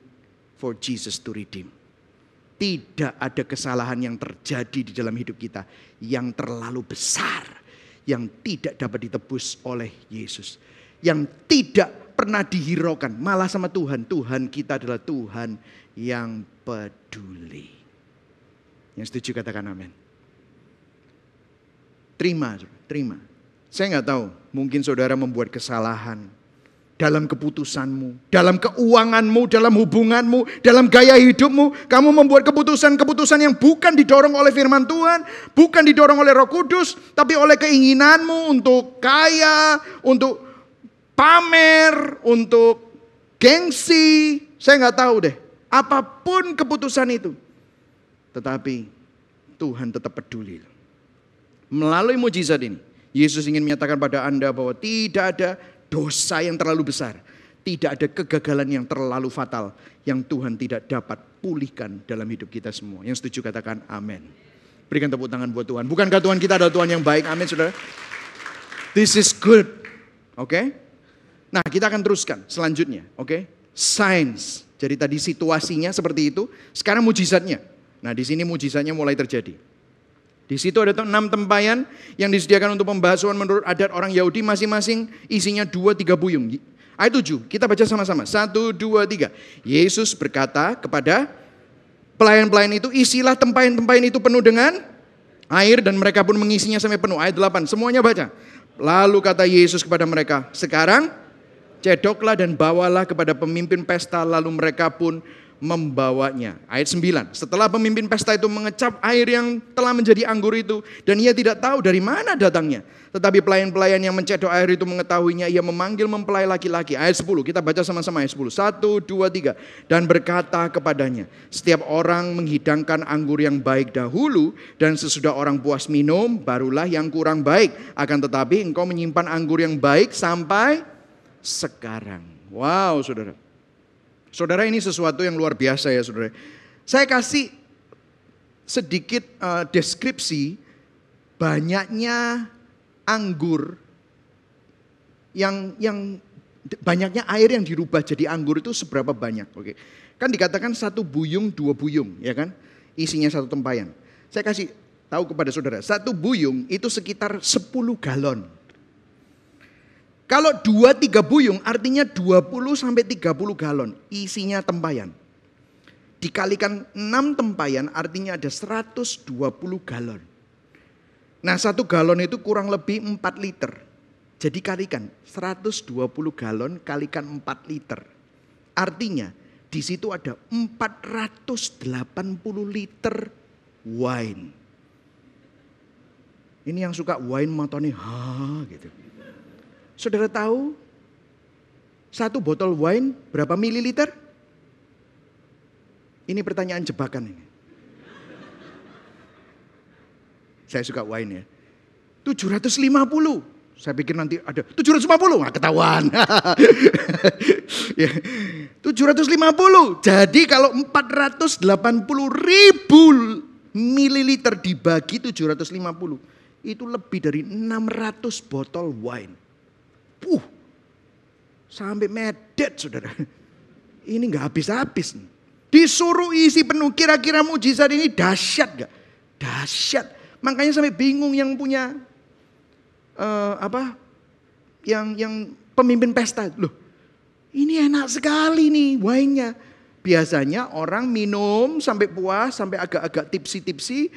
for Jesus to redeem. Tidak ada kesalahan yang terjadi di dalam hidup kita yang terlalu besar yang tidak dapat ditebus oleh Yesus. Yang tidak pernah dihiraukan, malah sama Tuhan. Tuhan kita adalah Tuhan yang peduli. Yang setuju katakan amin. Terima, terima. Saya nggak tahu, mungkin saudara membuat kesalahan dalam keputusanmu, dalam keuanganmu, dalam hubunganmu, dalam gaya hidupmu. Kamu membuat keputusan-keputusan yang bukan didorong oleh firman Tuhan, bukan didorong oleh Roh Kudus, tapi oleh keinginanmu untuk kaya, untuk pamer, untuk gengsi. Saya nggak tahu deh. Apa pun keputusan itu, Tetapi Tuhan tetap peduli. Melalui mujizat ini, Yesus ingin menyatakan pada Anda bahwa tidak ada dosa yang terlalu besar. Tidak ada kegagalan yang terlalu fatal yang Tuhan tidak dapat pulihkan dalam hidup kita semua. Yang setuju katakan amin. Berikan tepuk tangan buat Tuhan. Bukankah Tuhan kita adalah Tuhan yang baik? Amin saudara. This is good. Oke. Okay? Nah kita akan teruskan selanjutnya. Oke. Okay? Science. Jadi tadi situasinya seperti itu. Sekarang mujizatnya. Nah di sini mujizatnya mulai terjadi. Di situ ada enam tempayan yang disediakan untuk pembasuhan menurut adat orang Yahudi masing-masing isinya dua tiga buyung. Ayat 7, kita baca sama-sama. Satu, dua, tiga. Yesus berkata kepada pelayan-pelayan itu, isilah tempayan-tempayan itu penuh dengan air dan mereka pun mengisinya sampai penuh. Ayat 8, semuanya baca. Lalu kata Yesus kepada mereka, sekarang cedoklah dan bawalah kepada pemimpin pesta. Lalu mereka pun membawanya. Ayat 9. Setelah pemimpin pesta itu mengecap air yang telah menjadi anggur itu dan ia tidak tahu dari mana datangnya. Tetapi pelayan-pelayan yang mencedok air itu mengetahuinya, ia memanggil mempelai laki-laki. Ayat 10, kita baca sama-sama ayat 10. Satu, dua, tiga. Dan berkata kepadanya, setiap orang menghidangkan anggur yang baik dahulu dan sesudah orang puas minum, barulah yang kurang baik. Akan tetapi engkau menyimpan anggur yang baik sampai sekarang. Wow, saudara. Saudara ini sesuatu yang luar biasa ya saudara. Saya kasih sedikit uh, deskripsi banyaknya anggur yang yang banyaknya air yang dirubah jadi anggur itu seberapa banyak. Oke. Kan dikatakan satu buyung dua buyung ya kan. Isinya satu tempayan. Saya kasih tahu kepada saudara, satu buyung itu sekitar 10 galon. Kalau dua tiga buyung artinya 20 sampai 30 galon isinya tempayan. Dikalikan 6 tempayan artinya ada 120 galon. Nah satu galon itu kurang lebih 4 liter. Jadi kalikan 120 galon kalikan 4 liter. Artinya di situ ada 480 liter wine. Ini yang suka wine matanya ha gitu. Saudara tahu satu botol wine berapa mililiter? Ini pertanyaan jebakan ini. Saya suka wine ya. 750. Saya pikir nanti ada 750, nggak ketahuan. ya, 750. Jadi kalau 480 ribu mililiter dibagi 750, itu lebih dari 600 botol wine. Puh, sampai medet saudara. Ini nggak habis-habis. Disuruh isi penuh. Kira-kira mujizat ini dahsyat gak? Dahsyat. Makanya sampai bingung yang punya uh, apa? Yang yang pemimpin pesta. Loh, ini enak sekali nih wine-nya. Biasanya orang minum sampai puas, sampai agak-agak tipsi-tipsi,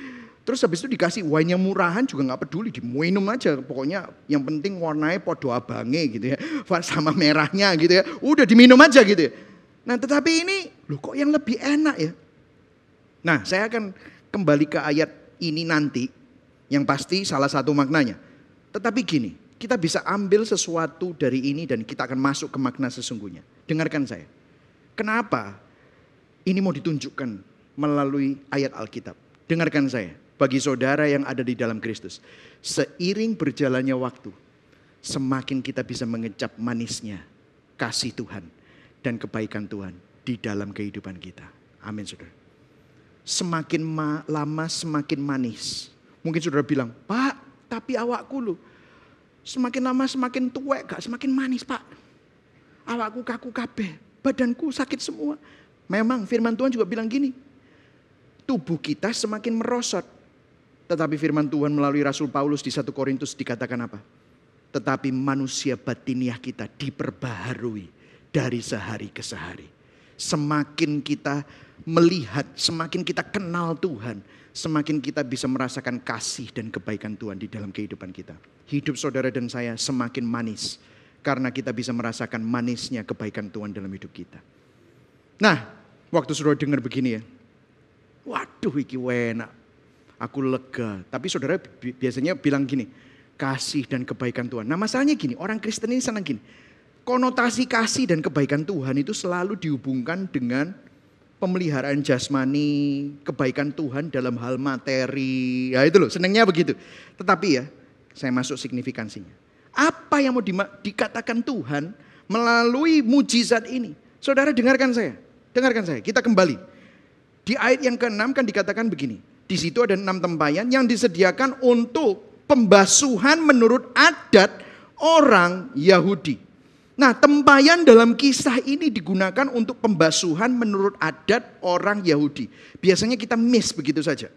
Terus habis itu dikasih wine yang murahan juga nggak peduli, diminum aja. Pokoknya yang penting warnanya podo abange gitu ya, sama merahnya gitu ya. Udah diminum aja gitu ya. Nah tetapi ini, loh kok yang lebih enak ya? Nah saya akan kembali ke ayat ini nanti, yang pasti salah satu maknanya. Tetapi gini, kita bisa ambil sesuatu dari ini dan kita akan masuk ke makna sesungguhnya. Dengarkan saya. Kenapa ini mau ditunjukkan melalui ayat Alkitab? Dengarkan saya bagi saudara yang ada di dalam Kristus. Seiring berjalannya waktu, semakin kita bisa mengecap manisnya kasih Tuhan dan kebaikan Tuhan di dalam kehidupan kita. Amin saudara. Semakin ma lama semakin manis. Mungkin saudara bilang, Pak tapi awakku loh. Semakin lama semakin tua gak semakin manis pak. Awakku kaku kabeh, badanku sakit semua. Memang firman Tuhan juga bilang gini, tubuh kita semakin merosot tetapi firman Tuhan melalui Rasul Paulus di 1 Korintus dikatakan apa? Tetapi manusia batiniah kita diperbaharui dari sehari ke sehari. Semakin kita melihat, semakin kita kenal Tuhan, semakin kita bisa merasakan kasih dan kebaikan Tuhan di dalam kehidupan kita. Hidup saudara dan saya semakin manis karena kita bisa merasakan manisnya kebaikan Tuhan dalam hidup kita. Nah, waktu saudara dengar begini ya, waduh iki enak, aku lega. Tapi saudara biasanya bilang gini, kasih dan kebaikan Tuhan. Nah masalahnya gini, orang Kristen ini senang gini. Konotasi kasih dan kebaikan Tuhan itu selalu dihubungkan dengan pemeliharaan jasmani, kebaikan Tuhan dalam hal materi. Ya itu loh, senangnya begitu. Tetapi ya, saya masuk signifikansinya. Apa yang mau di, dikatakan Tuhan melalui mujizat ini? Saudara dengarkan saya, dengarkan saya. Kita kembali. Di ayat yang ke-6 kan dikatakan begini. Di situ ada enam tempayan yang disediakan untuk pembasuhan menurut adat orang Yahudi. Nah, tempayan dalam kisah ini digunakan untuk pembasuhan menurut adat orang Yahudi. Biasanya kita miss begitu saja.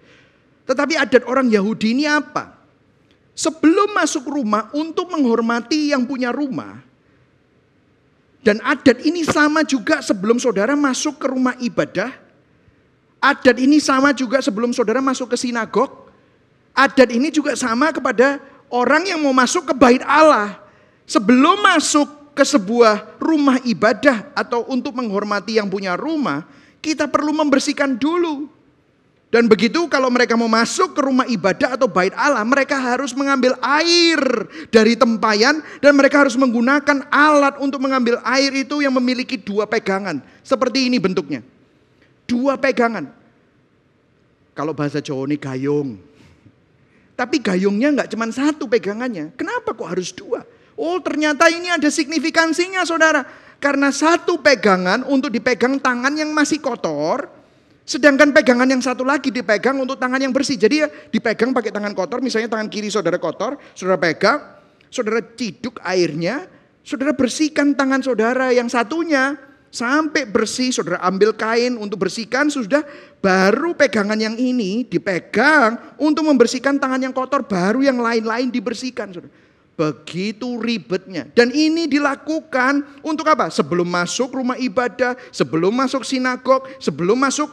Tetapi adat orang Yahudi ini apa? Sebelum masuk rumah untuk menghormati yang punya rumah. Dan adat ini sama juga sebelum saudara masuk ke rumah ibadah. Adat ini sama juga sebelum saudara masuk ke sinagog. Adat ini juga sama kepada orang yang mau masuk ke bait Allah. Sebelum masuk ke sebuah rumah ibadah atau untuk menghormati yang punya rumah, kita perlu membersihkan dulu. Dan begitu kalau mereka mau masuk ke rumah ibadah atau bait Allah, mereka harus mengambil air dari tempayan dan mereka harus menggunakan alat untuk mengambil air itu yang memiliki dua pegangan. Seperti ini bentuknya. Dua pegangan. Kalau bahasa Jawa ini gayung. Tapi gayungnya nggak cuma satu pegangannya. Kenapa kok harus dua? Oh ternyata ini ada signifikansinya saudara. Karena satu pegangan untuk dipegang tangan yang masih kotor. Sedangkan pegangan yang satu lagi dipegang untuk tangan yang bersih. Jadi ya dipegang pakai tangan kotor. Misalnya tangan kiri saudara kotor. Saudara pegang. Saudara ciduk airnya. Saudara bersihkan tangan saudara yang satunya. Sampai bersih saudara ambil kain untuk bersihkan. Sudah baru pegangan yang ini dipegang untuk membersihkan tangan yang kotor. Baru yang lain-lain dibersihkan saudara. Begitu ribetnya. Dan ini dilakukan untuk apa? Sebelum masuk rumah ibadah, sebelum masuk sinagog, sebelum masuk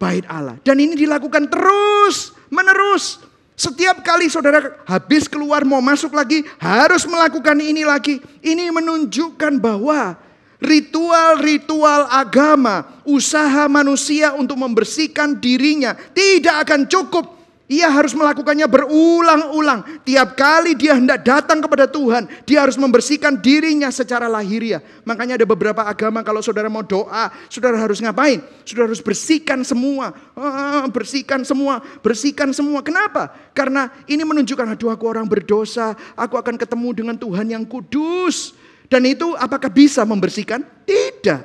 bait Allah. Dan ini dilakukan terus menerus. Setiap kali saudara habis keluar mau masuk lagi, harus melakukan ini lagi. Ini menunjukkan bahwa ritual-ritual agama, usaha manusia untuk membersihkan dirinya tidak akan cukup ia harus melakukannya berulang-ulang. Tiap kali dia hendak datang kepada Tuhan, dia harus membersihkan dirinya secara lahiriah. Makanya ada beberapa agama kalau saudara mau doa, saudara harus ngapain? Saudara harus bersihkan semua. Ah, bersihkan semua, bersihkan semua. Kenapa? Karena ini menunjukkan, aduh aku orang berdosa, aku akan ketemu dengan Tuhan yang kudus. Dan itu apakah bisa membersihkan? Tidak.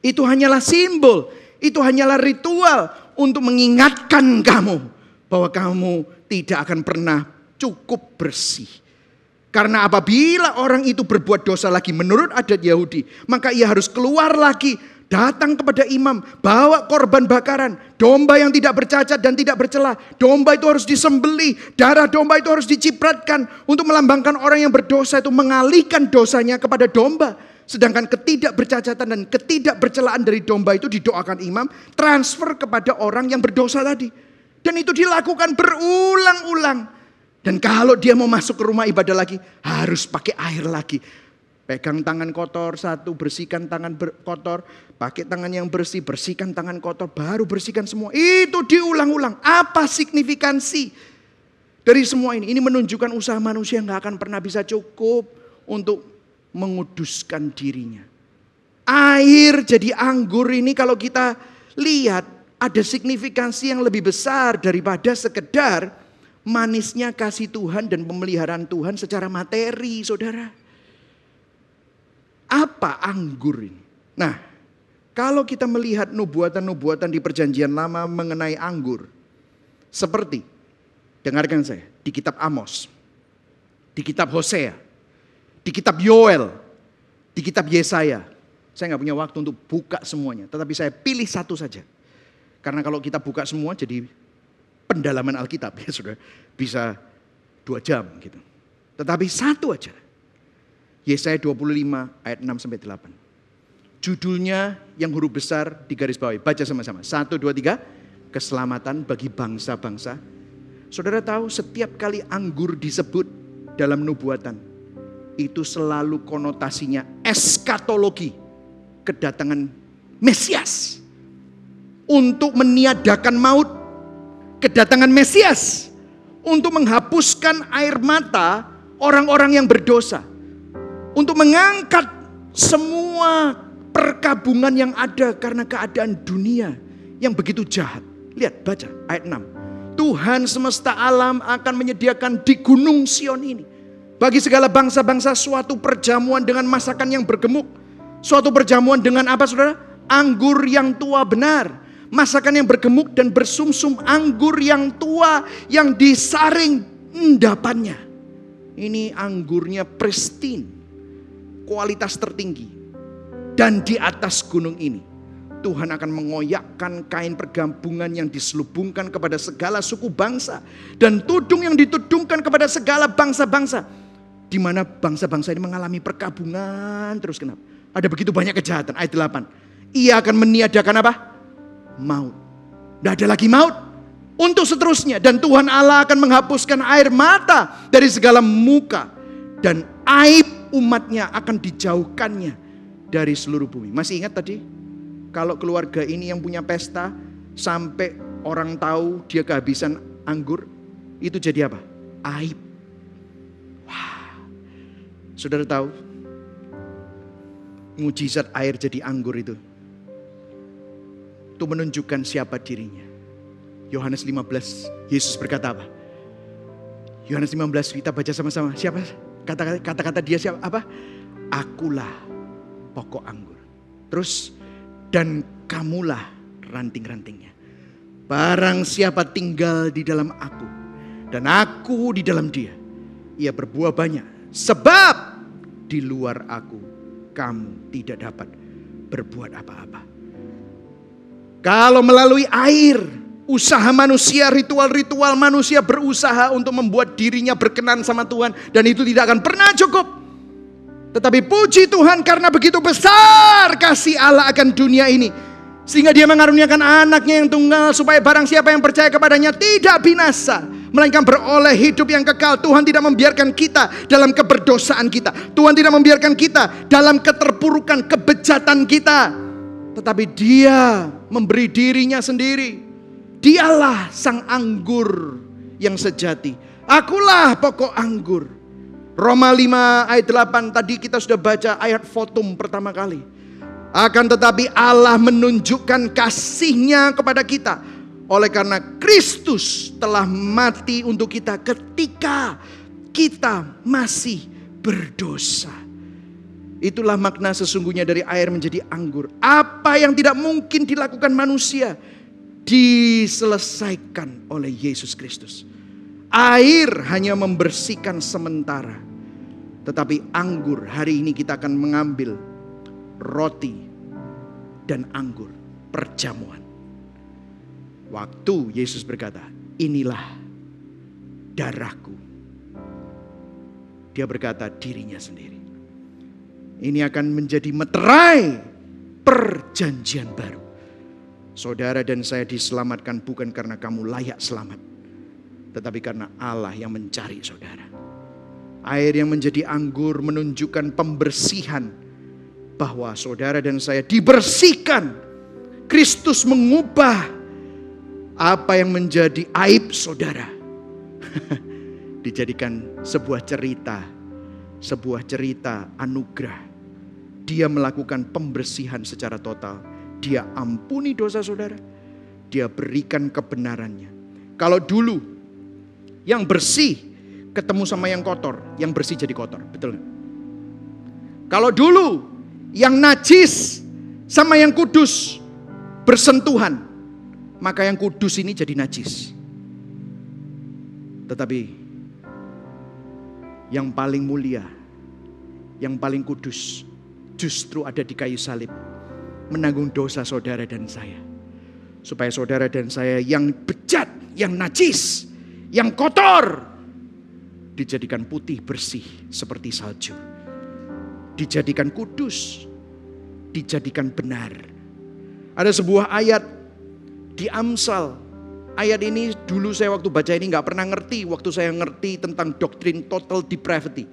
Itu hanyalah simbol, itu hanyalah ritual untuk mengingatkan kamu bahwa kamu tidak akan pernah cukup bersih. Karena apabila orang itu berbuat dosa lagi menurut adat Yahudi, maka ia harus keluar lagi, datang kepada imam, bawa korban bakaran, domba yang tidak bercacat dan tidak bercela. Domba itu harus disembeli, darah domba itu harus dicipratkan untuk melambangkan orang yang berdosa itu mengalihkan dosanya kepada domba. Sedangkan ketidakbercacatan dan ketidakbercelaan dari domba itu didoakan imam, transfer kepada orang yang berdosa tadi. Dan itu dilakukan berulang-ulang. Dan kalau dia mau masuk ke rumah ibadah lagi, harus pakai air lagi. Pegang tangan kotor satu, bersihkan tangan kotor, pakai tangan yang bersih, bersihkan tangan kotor, baru bersihkan semua. Itu diulang-ulang. Apa signifikansi dari semua ini? Ini menunjukkan usaha manusia nggak akan pernah bisa cukup untuk menguduskan dirinya. Air jadi anggur ini kalau kita lihat ada signifikansi yang lebih besar daripada sekedar manisnya kasih Tuhan dan pemeliharaan Tuhan secara materi, saudara. Apa anggur ini? Nah, kalau kita melihat nubuatan-nubuatan di perjanjian lama mengenai anggur, seperti, dengarkan saya, di kitab Amos, di kitab Hosea, di kitab Yoel, di kitab Yesaya. Saya nggak punya waktu untuk buka semuanya, tetapi saya pilih satu saja karena kalau kita buka semua jadi pendalaman Alkitab ya sudah bisa dua jam gitu. Tetapi satu aja. Yesaya 25 ayat 6 sampai 8. Judulnya yang huruf besar di garis bawah. Baca sama-sama. Satu, dua, tiga. Keselamatan bagi bangsa-bangsa. Saudara tahu setiap kali anggur disebut dalam nubuatan. Itu selalu konotasinya eskatologi. Kedatangan Mesias untuk meniadakan maut, kedatangan Mesias untuk menghapuskan air mata orang-orang yang berdosa, untuk mengangkat semua perkabungan yang ada karena keadaan dunia yang begitu jahat. Lihat, baca ayat 6. Tuhan semesta alam akan menyediakan di gunung Sion ini. Bagi segala bangsa-bangsa suatu perjamuan dengan masakan yang bergemuk. Suatu perjamuan dengan apa saudara? Anggur yang tua benar. Masakan yang bergemuk dan bersumsum anggur yang tua yang disaring endapannya. Ini anggurnya pristine. Kualitas tertinggi. Dan di atas gunung ini Tuhan akan mengoyakkan kain pergabungan yang diselubungkan kepada segala suku bangsa dan tudung yang ditudungkan kepada segala bangsa-bangsa di mana bangsa-bangsa ini mengalami perkabungan terus kenapa? Ada begitu banyak kejahatan. Ayat 8. Ia akan meniadakan apa? Maut. Tidak ada lagi maut. Untuk seterusnya. Dan Tuhan Allah akan menghapuskan air mata dari segala muka. Dan aib umatnya akan dijauhkannya dari seluruh bumi. Masih ingat tadi? Kalau keluarga ini yang punya pesta sampai orang tahu dia kehabisan anggur, itu jadi apa? Aib. Wah. Saudara tahu? Mujizat air jadi anggur itu. Itu menunjukkan siapa dirinya. Yohanes 15, Yesus berkata apa? Yohanes 15 kita baca sama-sama. Siapa? Kata-kata dia siapa? Apa? Akulah pokok anggur. Terus dan kamulah ranting-rantingnya. Barang siapa tinggal di dalam aku dan aku di dalam dia, ia berbuah banyak. Sebab di luar aku kamu tidak dapat berbuat apa-apa. Kalau melalui air, usaha manusia, ritual-ritual manusia berusaha untuk membuat dirinya berkenan sama Tuhan dan itu tidak akan pernah cukup. Tetapi puji Tuhan karena begitu besar kasih Allah akan dunia ini. Sehingga dia mengaruniakan anaknya yang tunggal supaya barang siapa yang percaya kepadanya tidak binasa. Melainkan beroleh hidup yang kekal. Tuhan tidak membiarkan kita dalam keberdosaan kita. Tuhan tidak membiarkan kita dalam keterpurukan kebejatan kita. Tetapi dia memberi dirinya sendiri. Dialah sang anggur yang sejati. Akulah pokok anggur Roma 5 ayat 8 tadi kita sudah baca ayat fotum pertama kali. Akan tetapi Allah menunjukkan kasihnya kepada kita. Oleh karena Kristus telah mati untuk kita ketika kita masih berdosa. Itulah makna sesungguhnya dari air menjadi anggur. Apa yang tidak mungkin dilakukan manusia diselesaikan oleh Yesus Kristus. Air hanya membersihkan sementara tetapi anggur hari ini kita akan mengambil roti dan anggur perjamuan. Waktu Yesus berkata, inilah darahku. Dia berkata dirinya sendiri. Ini akan menjadi meterai perjanjian baru. Saudara dan saya diselamatkan bukan karena kamu layak selamat. Tetapi karena Allah yang mencari saudara. Air yang menjadi anggur menunjukkan pembersihan bahwa saudara dan saya dibersihkan. Kristus mengubah apa yang menjadi aib saudara. Dijadikan sebuah cerita, sebuah cerita anugerah. Dia melakukan pembersihan secara total. Dia ampuni dosa saudara. Dia berikan kebenarannya. Kalau dulu yang bersih ketemu sama yang kotor, yang bersih jadi kotor. Betul gak? Kalau dulu yang najis sama yang kudus bersentuhan, maka yang kudus ini jadi najis. Tetapi yang paling mulia, yang paling kudus justru ada di kayu salib. Menanggung dosa saudara dan saya. Supaya saudara dan saya yang bejat, yang najis, yang kotor, dijadikan putih bersih seperti salju. Dijadikan kudus, dijadikan benar. Ada sebuah ayat di Amsal. Ayat ini dulu saya waktu baca ini nggak pernah ngerti. Waktu saya ngerti tentang doktrin total depravity.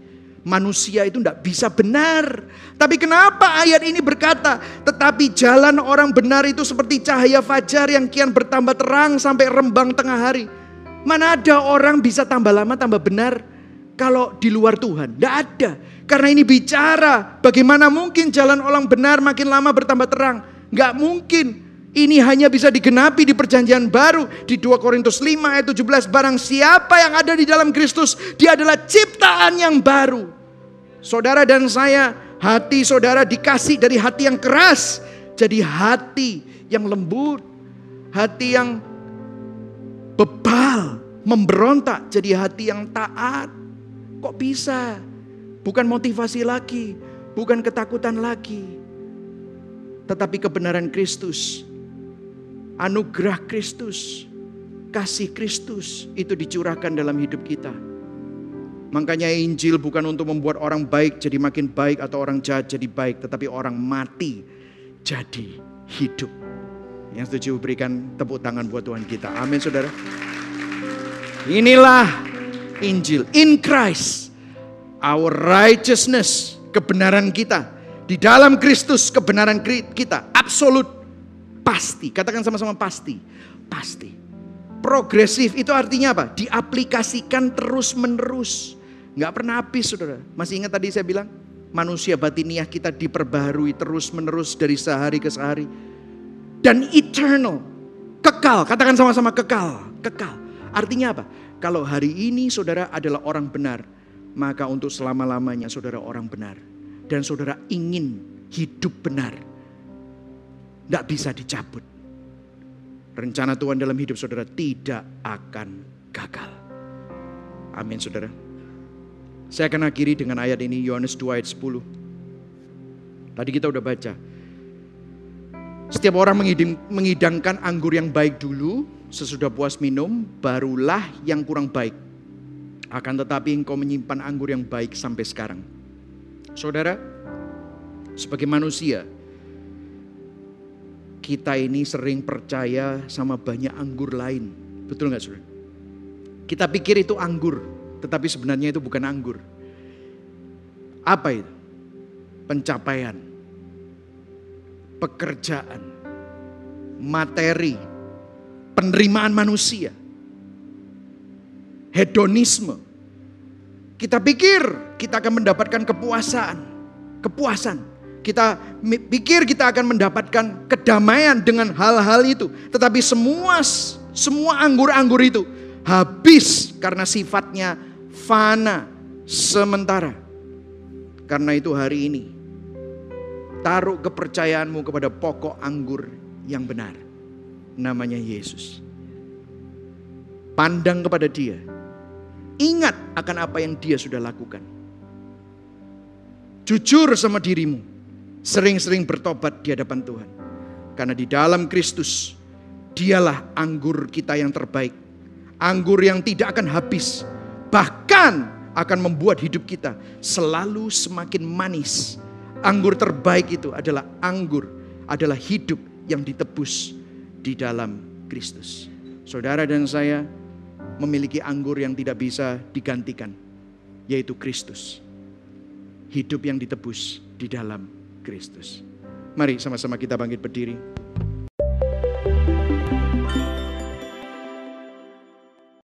Manusia itu tidak bisa benar. Tapi kenapa ayat ini berkata, tetapi jalan orang benar itu seperti cahaya fajar yang kian bertambah terang sampai rembang tengah hari. Mana ada orang bisa tambah lama tambah benar? kalau di luar Tuhan. Tidak ada. Karena ini bicara bagaimana mungkin jalan orang benar makin lama bertambah terang. Nggak mungkin. Ini hanya bisa digenapi di perjanjian baru. Di 2 Korintus 5 ayat 17. Barang siapa yang ada di dalam Kristus. Dia adalah ciptaan yang baru. Saudara dan saya. Hati saudara dikasih dari hati yang keras. Jadi hati yang lembut. Hati yang bebal. Memberontak jadi hati yang taat. Kok bisa? Bukan motivasi lagi. Bukan ketakutan lagi. Tetapi kebenaran Kristus anugerah Kristus, kasih Kristus itu dicurahkan dalam hidup kita. Makanya Injil bukan untuk membuat orang baik jadi makin baik atau orang jahat jadi baik, tetapi orang mati jadi hidup. Yang setuju berikan tepuk tangan buat Tuhan kita. Amin saudara. Inilah Injil. In Christ, our righteousness, kebenaran kita. Di dalam Kristus kebenaran kita, absolut Pasti, katakan sama-sama pasti. Pasti. Progresif itu artinya apa? Diaplikasikan terus menerus. Nggak pernah habis saudara. Masih ingat tadi saya bilang? Manusia batiniah kita diperbaharui terus menerus dari sehari ke sehari. Dan eternal. Kekal, katakan sama-sama kekal. Kekal. Artinya apa? Kalau hari ini saudara adalah orang benar. Maka untuk selama-lamanya saudara orang benar. Dan saudara ingin hidup benar tidak bisa dicabut. Rencana Tuhan dalam hidup saudara tidak akan gagal. Amin saudara. Saya akan akhiri dengan ayat ini Yohanes 2 ayat 10. Tadi kita udah baca. Setiap orang mengidangkan anggur yang baik dulu, sesudah puas minum, barulah yang kurang baik. Akan tetapi engkau menyimpan anggur yang baik sampai sekarang. Saudara, sebagai manusia, kita ini sering percaya sama banyak anggur lain. Betul nggak saudara? Kita pikir itu anggur, tetapi sebenarnya itu bukan anggur. Apa itu? Pencapaian, pekerjaan, materi, penerimaan manusia, hedonisme. Kita pikir kita akan mendapatkan kepuasan, kepuasan. Kita pikir kita akan mendapatkan kedamaian dengan hal-hal itu. Tetapi semua semua anggur-anggur itu habis karena sifatnya fana sementara. Karena itu hari ini taruh kepercayaanmu kepada pokok anggur yang benar. Namanya Yesus. Pandang kepada dia. Ingat akan apa yang dia sudah lakukan. Jujur sama dirimu Sering-sering bertobat di hadapan Tuhan. Karena di dalam Kristus, dialah anggur kita yang terbaik. Anggur yang tidak akan habis. Bahkan akan membuat hidup kita selalu semakin manis. Anggur terbaik itu adalah anggur, adalah hidup yang ditebus di dalam Kristus. Saudara dan saya memiliki anggur yang tidak bisa digantikan, yaitu Kristus. Hidup yang ditebus di dalam Kristus. Mari sama-sama kita bangkit berdiri.